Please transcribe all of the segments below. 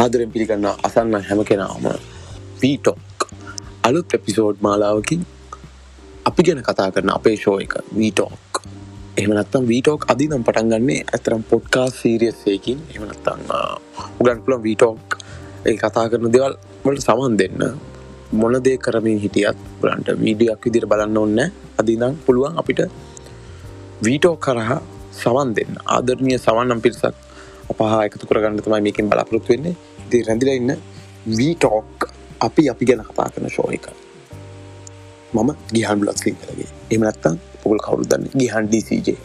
ආදරෙන් පිළිගන්න අසන්න හැම කෙනාම වීටොක්. අලුත් එපිසෝඩ් මාලාවකින් අපි ගැන කතා කරන අපේ ෂෝ එක වීටෝක්. එහමනත්තම් වීටෝක් අදි නම් පටන් ගන්නේ ඇතරම් පොඩ්කා සීරියස්සයකින් එමනත්තන්න උගන් පුලන් වීටෝක්. ඒ කතා කරන දෙවල් වලට සමන් දෙන්න. මොන දේ කරමින් හිටියත් පුලන්ට වීඩියක් විදිර බලන්න ඔන්න අදිනම් පුළුවන් අපිට වීටෝ කරහා සවන් දෙන්න. ආදරණය සවන්නම් පිරිසක් අපහා එකතු කරගන්න තමයි මේකින් බලාපොරොත්තු වෙන්නේ. ඉති රැඳිල ඉන්න වීටෝක් අපි අපි ගැන කතා කරන ශෝ එක. මම ගිහන් බ්ලොත් සිංහලගේ එමනත්තම් පොල් කවුරු දන්න? ගිහන් ඩීසිජේ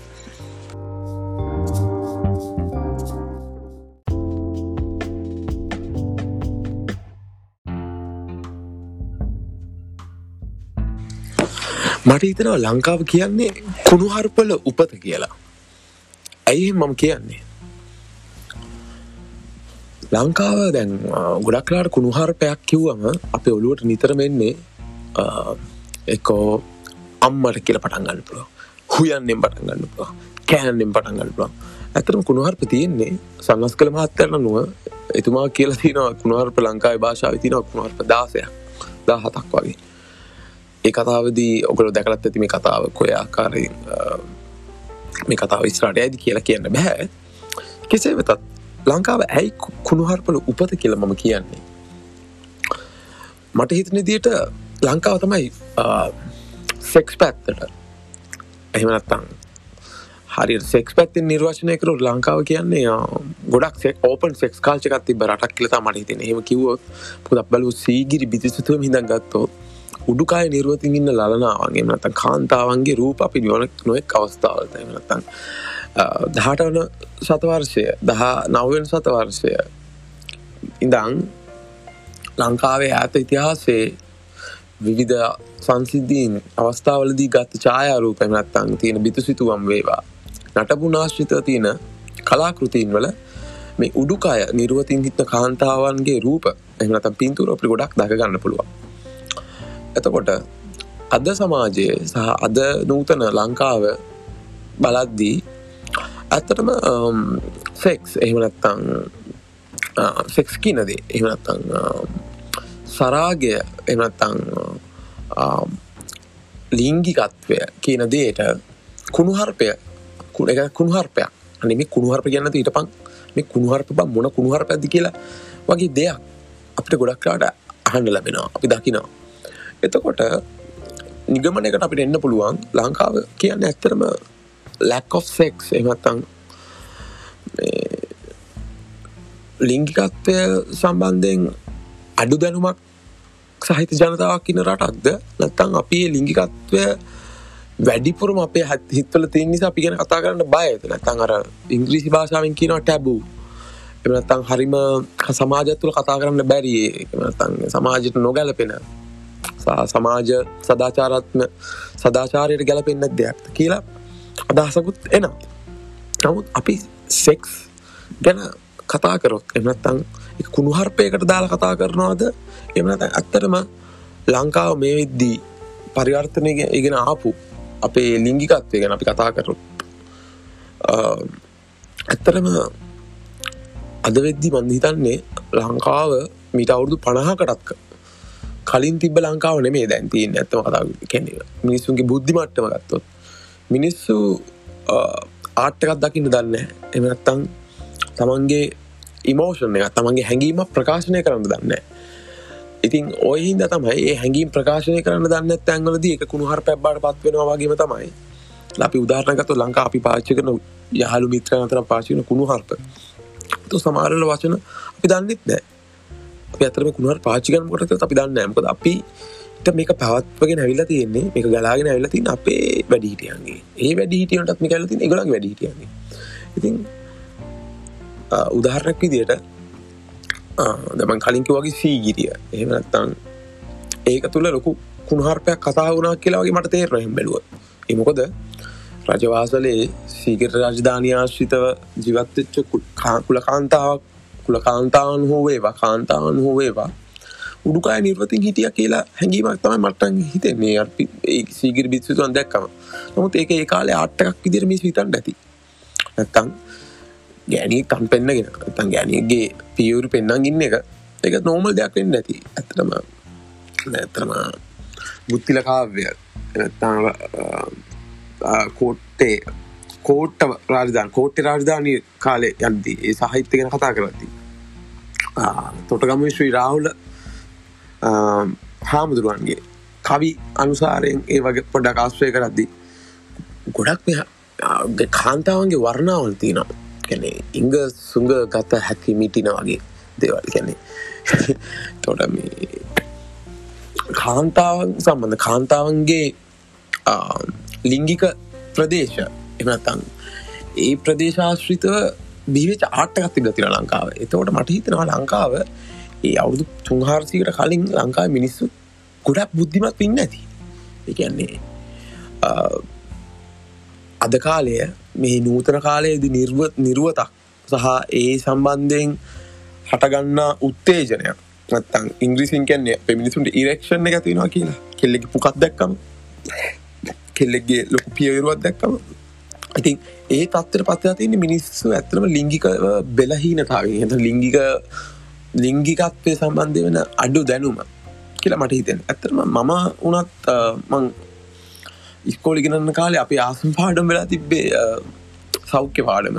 මට හිතනවා ලංකාව කියන්නේ කුණුහර්පල උපත කියලා. ඇයි මම කියන්නේ? ලංකාව දැන් ගොඩක්ලාට කුණුහාරපයක් කිව්වම අප ඔළුවට නිතරමෙන්නේ එකෝ අම්මට කියල පටන්ගන්න පුළුව හුයන්නෙන් පටන්ගන්න පුළුව කෑන්නෙන් පටන්ගන්න පුළුවන්. ඇතරම කුණුහර්ප තියෙන්නේ සන්නස් කළ මහත්තරන නුව එතුමා කියලා තින කුණුහර්ප ලංකායි භාෂාව තින කුණුහර්ප දාසයක්. දා හතක් වගේ. ඒ කතාවදී ඔකල දැකලත් ඇති මේ කතාව කොය ආකාරයෙන් මේ කතාව ස්රාට ඇදි කියලා කියන්න බැහැ කෙසේ වෙතත් ලංකාව ඇයි කුණුහර්පල උපත කියල මම කියන්නේ? මට හිතනදියට ලංකාව තමයි සෙක්ස් පැත්තට. එහෙමනත්තං හරි සෙක්ස් පැත්තින් නිර්වශනය කරු ලංකාව කියන්නේ ගොඩක් සෙක් ඕපන් සෙක්ස් කාල්චකත් තිබ රටක් කියලතා මට හිතෙන හෙම කිවොත් පුදක් බලු සීගිරි බිතිසතුව හිදන් ගත්තෝ උඩුකාය නිර්වතින් ඉන්න ලලනාවගේ නත කාන්තාවන්ගේ රූප අපි නිවනක් නොෙක් අවස්ථාවලත නත්තන් දහටවන සතවර්ෂය දහ නවවෙන් සතවර්ෂය. ඉඳං ලංකාවේ ඇත ඉතිහාසේ විවිධ සංසිද්ධීන් අවස්ථාවලදී ගත්ත ඡායාරූප නැත්තං තියෙන බිතුසිතුවම් වේවා. නටබුනාශ්‍රිත තියෙන කලාකෘතින් වල මේ උඩුකාය නිර්වතින් හිත්න කාන්තාවන්ගේ රූප එමනත පින්තුර අපි ගොඩක් දක ගන්න පුළුවන්. එතකොට අද සමාජයේ සහ අද නූතන ලංකාව බලද්දී ඇත්තටම um, ෆෙක්ස් එහෙමනත්තං ෆෙක්ස් uh, කියනදේ එහෙමනත්තං um, සරාගය එනත්තං um, ලිංගිකත්වය කියන දේට කුණුහර්පය එක කුණුහර්පයක්. අනෙම කුණුහර්ප ගැන්නත ඊට පන් මේ කුණුහර්ප බ මොන කුණුහර පැදි කියලා වගේ දෙයක් අපිට ගොඩක්ලාට අහන්ඩ ලැබෙනවා. අපි දකිනවා. එතකොට නිගමනකට අපිට එන්න පුළුවන් ලංකාව කියන්න ඇත්තරම ලැක් of සෙක්ස් එමත්තං ලිංගිකත්වය සම්බන්ධයෙන් අඩු දැනුමක් සහිත ජනතාවක් ඉන්න රටක්ද? නැත්තං අපි ලිංගිකත්වය වැඩිපුරම අපේ හත් හිත්වල තින් නිසා අපි ගැන කතා කරන්න බයත නැතන් අර ඉංග්‍රීසි භාෂාවෙන් කියනවා ටැබූ. එමනත්තං හරිම සමාජත් තුළ කතා කරන්න බැරියේ එමනත්තං සමාජයට නොගැලපෙන සමාජ සදාචාරත්ම සදාචාරයට ගැලපෙන්න්න දෙයක් කියලා අදහසකුත් එනවා. නමුත් අපි සෙක්ස් ගැන කතා කරොත් එමනත්තං කුණුහර්පයකට දාලා කතා කරනවාද? එමනත ඇත්තරම ලංකාව මේ විද්දී පරිවර්තනය ඉගෙන ආපු අපේ ලිංගිකත්වය ගැන අපි කතා කරු ඇත්තරම අද වෙද්දි මන්දිහිතන්නේ ලංකාව මිට අවුරුදු පණහකටත්ක කලින් තිබ ලංකාව නෙමේ දැන්තිීන් ඇත්තම කතා කැනෙ මිනිස්සුන්ගේ බුද්ධිමට්ටම ගත්තොත්. මිනිස්සු ආට්ටකත් දකින්න දන්න එමනත්තං තමන්ගේ ඉමෝෂණ එක තමන්ගේ හැඟීම ප්‍රකාශනය කරන්න දන්න ඉතින් ඔයහින්ද තමයි ඒ හැඟීම් ප්‍රකාශනය කරන්න දන්න තැන්වලද එක කුණුහර පැබ්බට පත්වෙනවා වගේම තමයි. අපි උදාරණගත ලංකා අපි පාච්ච කරන යහලු මිත්‍ර අතර පාචින කුණු හර්ප. තු සමාරල වචන අපි දන්නෙත් නෑ අපි අතරම කුණුහර පාචිකන කොට අපි දන්න ඇමකද අපි මේක පවත්වගෙන ඇවිලා තියෙන්නේ මේක ගලාගෙන ඇවිලා තින් අපේ වැඩිහිටියන්ගේ. ඒ වැඩිහිටියටත් මේ කලතින් එකලක් වැඩිහිටියන්ගේ. ඉතින් උදාහරණක් විදියට දමන් කලින්ක වගේ සීගිරිය එහෙමනත්තං ඒක තුළ ලොකු කුණහර්පයක් කතා වුණා කියලා වගේ මට තේරහෙම බැලුව එමකොද රජවාසලේ සීගර රජධානයාශ්‍රිතව ජීවත්තච්ච කුල කාන්තාවක් කුල කාන්තාවන් හෝවේවා කාන්තාවන් හෝවේවා උඩුකාය නිර්වතින් හිටිය කියලා හැඟීමක් තමයි මට්ටන් හිතෙන්නේ. සීගිර බිත්තුතුවන් දැක්කම. නමුත් ඒක ඒ කාලේ ආට්ටකක් විදිර මිස් විතන් ඇති නැත්තං ගෑනී කන් පෙන්න්නගෙන තන් ගෑනියගේ පියවරු පෙන්න්නන් ඉන්න එක එක නෝමල් දෙයක් වෙන්න ඇති ඇතරම ඇතරම බුත්තිල කාව්‍ය කෝට්ටේ කෝට්ට රාජධාන කෝට්ට රාජධානය කාලය යන්දී ඒ සාහිත්‍ය ගැන කතා කරති තොටගම ශ්‍රී රාහුල හාමුදුරුවන්ගේ කවි අනුසාරයෙන් ඒ වගේ පොඩක් ආශ්‍රය කරද්දි ගොඩක් කාන්තාවන්ගේ වර්ණාවල් තියනවා. කැනෙ ඉංග සුංග ගත හැකි මිටින වගේ දේවල්. කැනෙ තොට මේ කාන්තාවන් සම්බඳ කාන්තාවන්ගේ ලිංගික ප්‍රදේශ එමනතන් ඒ ප්‍රදේශාශ්‍රිතව බිවිච ආට්ටකත් තිබ තිර ලංකාව. එතවට මට හිතනවා ලංකාව ඒ අවුදු තුන්හාරසිකට කලින් ලංකාව මිනිස්සු ගොඩක් බුද්ධිමත් පින්න ඇති. එකන්නේ අද කාලය මෙහි නූතන කාලයේදි නිර්ව නිර්ුවතක් සහ ඒ සම්බන්ධයෙන් හටගන්න උත්තේජනයක් නත්තං ඉංග්‍රිසින් කන්නේ පෙමිනිසුන්ට ඉරක්ෂණ එක තිනවා කියලා. කෙල්ලෙකි පුකත් දැක්කම කෙල්ලෙක්ගේ ලොකු පියවරුවත් දැක්කම. ඉතින් ඒ තත්තර පත්ත තියන්නේ මිනිස්සු ඇතරම ලිංගික බෙලහීනතාව එත ලිංගික ලිංගිකත්වය සම්බන්ධය වෙන අඩු දැනුම කියලා මට හිතෙන්. ඇතරම මම උනත් මං ඉස්කෝලි ගෙනන්න කාලේ අපි ආසම් පාඩම් වෙලා තිබ්බේ සෞඛ්‍ය පාඩම.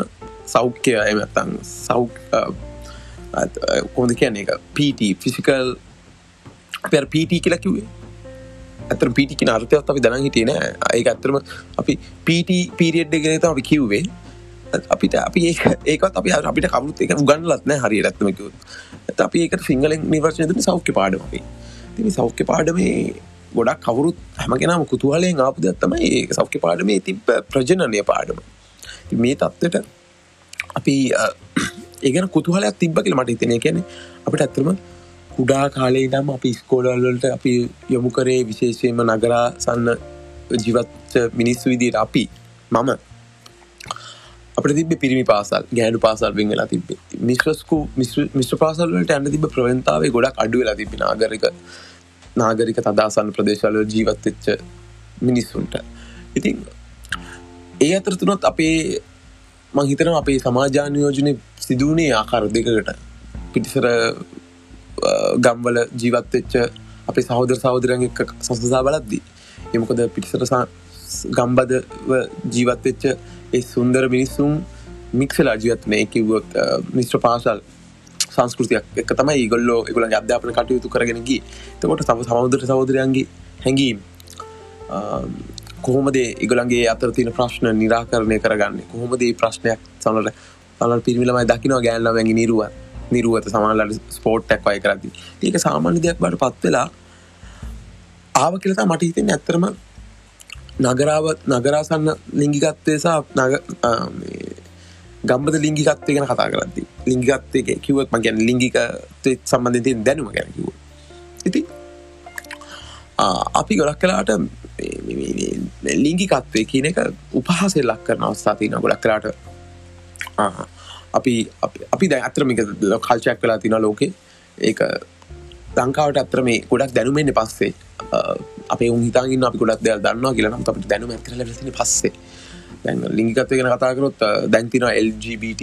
සෞඛ්‍ය එමත්තං සෞ කොද කියන එක පට ෆිසිකල් පෙර පට කියලා කිවේ ඇතර පිටි අර්ථයත් අපි දන හිටියන ඒ ඇත්තරම අපි පට පීරියඩ් ගෙනත අපි කිව්වේ. අපිට අපි ඒ ඒකත් අපි අපිට කවුත් එක ගන්නලත්න හරි ඇත්තමකුත් අපි ඒකට සිංහලෙන් නිවර්ශනය සෞඛ්‍ය පාඩම අපි තිනි සෞඛ්‍ය පාඩමේ ගොඩක් කවුරුත් හැමගෙනම කුතුහලයෙන් ආපුදත් තමයි ඒ සෞඛ්‍ය පාඩමේ තිබ ප්‍රජනනය පාඩම. මේ තත්වට අපි ඒගන කුතුහලයක් තිබ්බ කියල මට හිතනය කියන අපිට ඇත්තරම කුඩා කාලේ දම් අපි ස්කෝඩල්වලට අපි යොමු කරේ විශේෂයම නගරා සන්න ජීවත් මිනිස්සු විදියට අපි මම. අප තිබ පිරිමි පාසල් ගෑනු පාසල් වෙන් වෙලා තිබ මිශ්‍රස්කු මිශ්‍ර පාසල්වලට ඇන්න තිබ ප්‍රවන්තාවේ ගොඩක් අඩු වෙලා තිබි නාගරික නාගරික තදාසන්න ප්‍රදේශවල ජීවත්වෙච්ච මිනිස්සුන්ට. ඉතින් ඒ අතරතුනොත් අපේ මහිතන අපේ සමාජානයෝජනය සිදුවනේ ආකාර දෙකකට. පිටිසර ගම්වල ජීවත්වෙච්ච අපි සහෝදර සහෝදරයන් එක් සසසා බලද්දී. එමකොද පිටිසර ගම්බද ජීවත්වෙච්ච ඒ සුන්දර මිනිස්සුම් මික්සලා ජීවත්නය කිව්වොත් මිස්ට්‍ර පාසල් සංස්කෘතියක් එක තමයි ගොල්ලෝ එකගල අධ්‍යාපන කටයුතු කරගෙනගේ තකොට සම සමුදර සහෝදරයන්ගේ හැඟීම් කොහොමදේ ඉගලන්ගේ අතර තින ප්‍රශ්න නිරාකරණය කරගන්න? කොහොමදේ ප්‍රශ්නයක් සනට සනල් පිරිමිලමයි දකිනවා ගෑල්ල වැඟි නිරුව නිරුවත සමාලට ස්පෝට්ටක් අය කරදදි. ඒක සාමාන්‍ය දෙයක් බට පත්වෙලා ආව කියලතා මට හිතෙන් ඇත්තරම නගරාව නගරාසන්න ලිංගිකත්වයසා නග ගම්බද ලිංගිකත්වය ගැන කතා කරදදි. ලිංගිකත්වය කිවත් මගැන් ලිංගික සම්බන්ධතියෙන් දැනුම ගැන කිව ඉති අපි ගොඩක් කලාට ලිංගිකත්වය කියන එක උපහසේ ලක් කරන අවස්ථාතින ගොඩක් කලාට අපි අපි දැ අත්‍රමික කල්චයක් කලා තින ලෝකේ. ඒක ලංකාවට අත්‍ර මේ ගොඩක් දැනුමෙන්න්න පස්සේ. අපේ උහිතාගන්න අපි ගොඩක් දෙයක් දන්නවා කියලනම් අපට දැනුම ඇතිල ලසින පස්සේ. දැන් ලිංගිකත්වය ගැන කතාකරොත් දැන්තින LGBT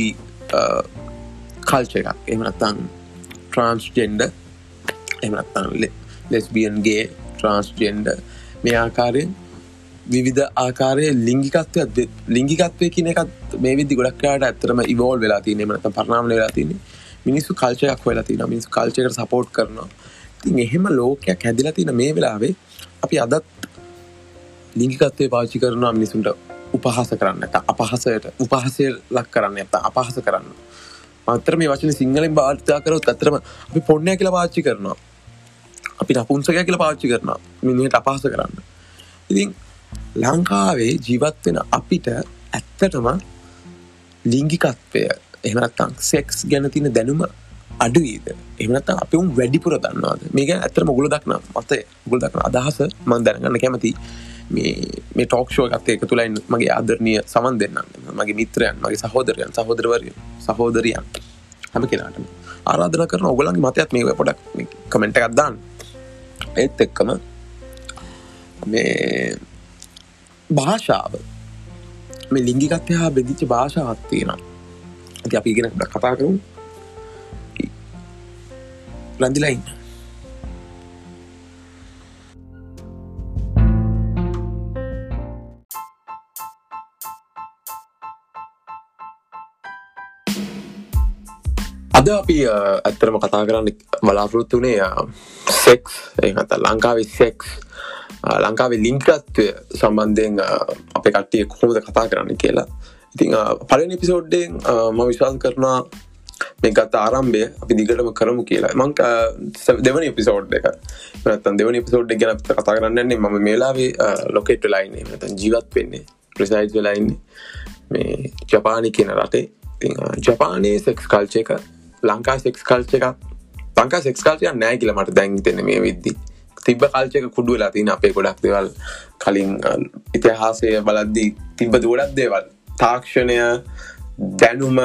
කල්ච එකක්. එමනත්තං ට්‍රන්ස්ජෙන්ඩ එමනත්තන් ලෙස්බියන්ගේ ට්‍රන්ස්ජෙන්ඩ මේ ආකාරයෙන් විවිධ ආකාරය ලිංගිකත්වය ලිංගිකත්වය කියන එකත් මේ විදි ගොඩක්කාට ඇතරම ඉවෝල් වෙලා තින මනත පරණාම වෙලා තින්නේ මිනිස්සු කල්චයක් වෙලා තින මිනිස් කල්චකට සපෝට් කරනවා. තින් එහෙම ලෝකයක් හැදිලා තින මේ වෙලාවේ අපි අදත් ලිංගිකත්වය පාචි කරනවා මිනිසුන්ට උපහස කරන්න ඇත අපහසයට උපහසය ලක් කරන්න ඇත අපහස කරන්න. මතර මේ වචන සිංහලෙන් භාර්තා කරොත් අතරම අපි පොන්නය කියලා පාච්චි කරනවා. අපි නපුන්සකය කියලා පාච්චි කරනවා. මිනිට අපහස කරන්න. ඉතින් ලංකාවේ ජීවත්වෙන අපිට ඇත්තටම ලිංගිකත්වය එහනත්තං සෙක්ස් ගැන තින දැනුම අඩුවීද? එමනත් අපි උම් වැඩිපුර දන්නවාද? මේක ඇතර මුගුල දක්න මත ගුල් දක්න අදහස මන් දැනගන්න කැමති මේ ටෝක්ෂෝ ගත්තය එක තුළයින් මගේ ආදරණය සමන් දෙන්න මගේ මිත්‍රයන් මගේ සහෝදරයන් සහෝදරවරය සහෝදරියන් හැම කෙනාටම ආරාධන කරන ඔගලන්ගේ මතයක් මේ පොඩක් කමෙන්ට එකක්දාන්න ඒත් එක්කම මේ භාෂාව. මේ ලිංගිකත්ය හා බෙදිච්ච භාෂාවත් තියෙන ඉතින් අපි ඉගෙන ගොඩක් කතා කරමු. රැඳිලා ඉන්න අද අපි ඇත්තරම කතා කරන්න බලාපොරොත්තු වනේ සෙක්ස් ඒත ලංකාවේ සෙක්ස් ලංකාවේ ලිංකත්වය සම්බන්ධයෙන් අප කට්ටිය කොහොමද කතා කරන්න කියලා. ඉතිං පලන එපිසෝඩ්ඩෙන් ම විශවාස කරනවා මේකත් ආරම්භය අපි දිගටම කරමු කියලා. මංක දෙවනි එපිසෝඩ් එක. නත්තන් දෙවනි එපිසෝඩ් ගැන කතා කරන්නන්නේ ම මේලාවේ ලොකෙට් ලයින්නේ නතන් ජීවත් වෙන්නේ. ප්‍රසයිඩ් වෙලයින්නේ මේ ජපානි කියන රටේ. ජපානයේ සෙක්ස් කල්ච එක ලංකා සෙක්ස් කල්ච එකක්. ලංකා සෙක්ස් කල්චය නෑ කියල මට දැන් තෙන මේ විද්දි. තිබ කල්චක කුඩු වෙලා තින අපේ ගොඩක් දෙවල්. කලින් ඉතිහාසය බලද්දී තිබ්බ දුවඩක් දේවල්. තාක්ෂණය දැනුම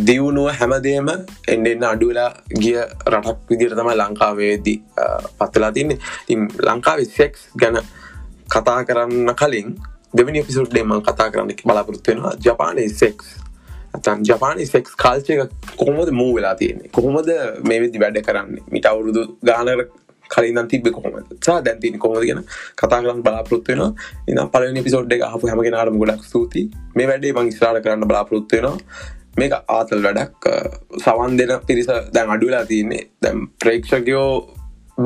දියුණුව හැමදේම එන්න එන්න අඩුවෙලා ගිය රටක් විදිර තම ලංකාවේදී පත්වෙලා තින්නේ. තිම් ලංකාවේ සෙක්ස් ගැන කතා කරන්න කලින් දෙවනි පිසුට්ඩේම කතා කරන්න බලාපොරත්වෙනවා ජපානය සෙක්ස් තන් ජපානි සෙක්ස් කාල්චය කොහොමද මූ වෙලා තියෙන්නේ? කොහොමද මේ වෙදි වැඩ කරන්නේ? මිට අවුරුදු ගානර කලින් තිබ කොහොමද? සා දැන්තින කොහොද ගෙන කතා කරන්න බලාපොත්වෙන ඉන්න පලනි පිසෝඩ් එක හපු හැමගෙන අරම ගොඩක් සූති මේ වැඩේ මං ස්රාට කරන්න බලාපොත්වෙනවා මේක ආතල් වැඩක් සවන් දෙන පිරිස දැන් අඩුවෙලා තියන්නේ. දැම් ප්‍රේක්ෂකයෝ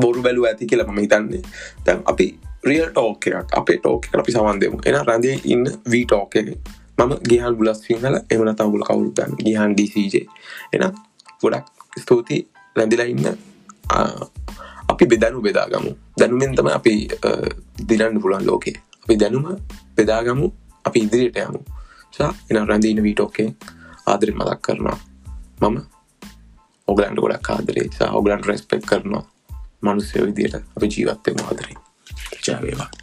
බොරු බැලු ඇති කියලා මම හිතන්නේ. දැන් අපි රියල් ටෝක එකක් අපේ ටෝක අපි සවන් දෙමු. එන රැඳේ ඉන්න වී ටෝක එක මම ගිහන් බුලස් සිංහල එමන තවුල කවුරුදන් ගිහන් ඩීසජ එන ගොඩක් ස්තුතියි රැඳිලා ඉන්න. අපි බෙදනු බෙදාගමු. දැනුමෙන් තම අපි දිරන්න පුළන් ලෝකේ. අපි දැනුම බෙදාගමු. අපි ඉදිරියට යමු. සා එන රැඳීන වීටෝකේ ආදරෙන් මදක් කරනවා. මම ඔගලන්ට ගොඩක් ආදරේ. සා ඔගලන්ට රෙස්පෙක් කරනවා. මනුස්සය විදියට අපි ජීවත්තය ආදරේ ජාවේවා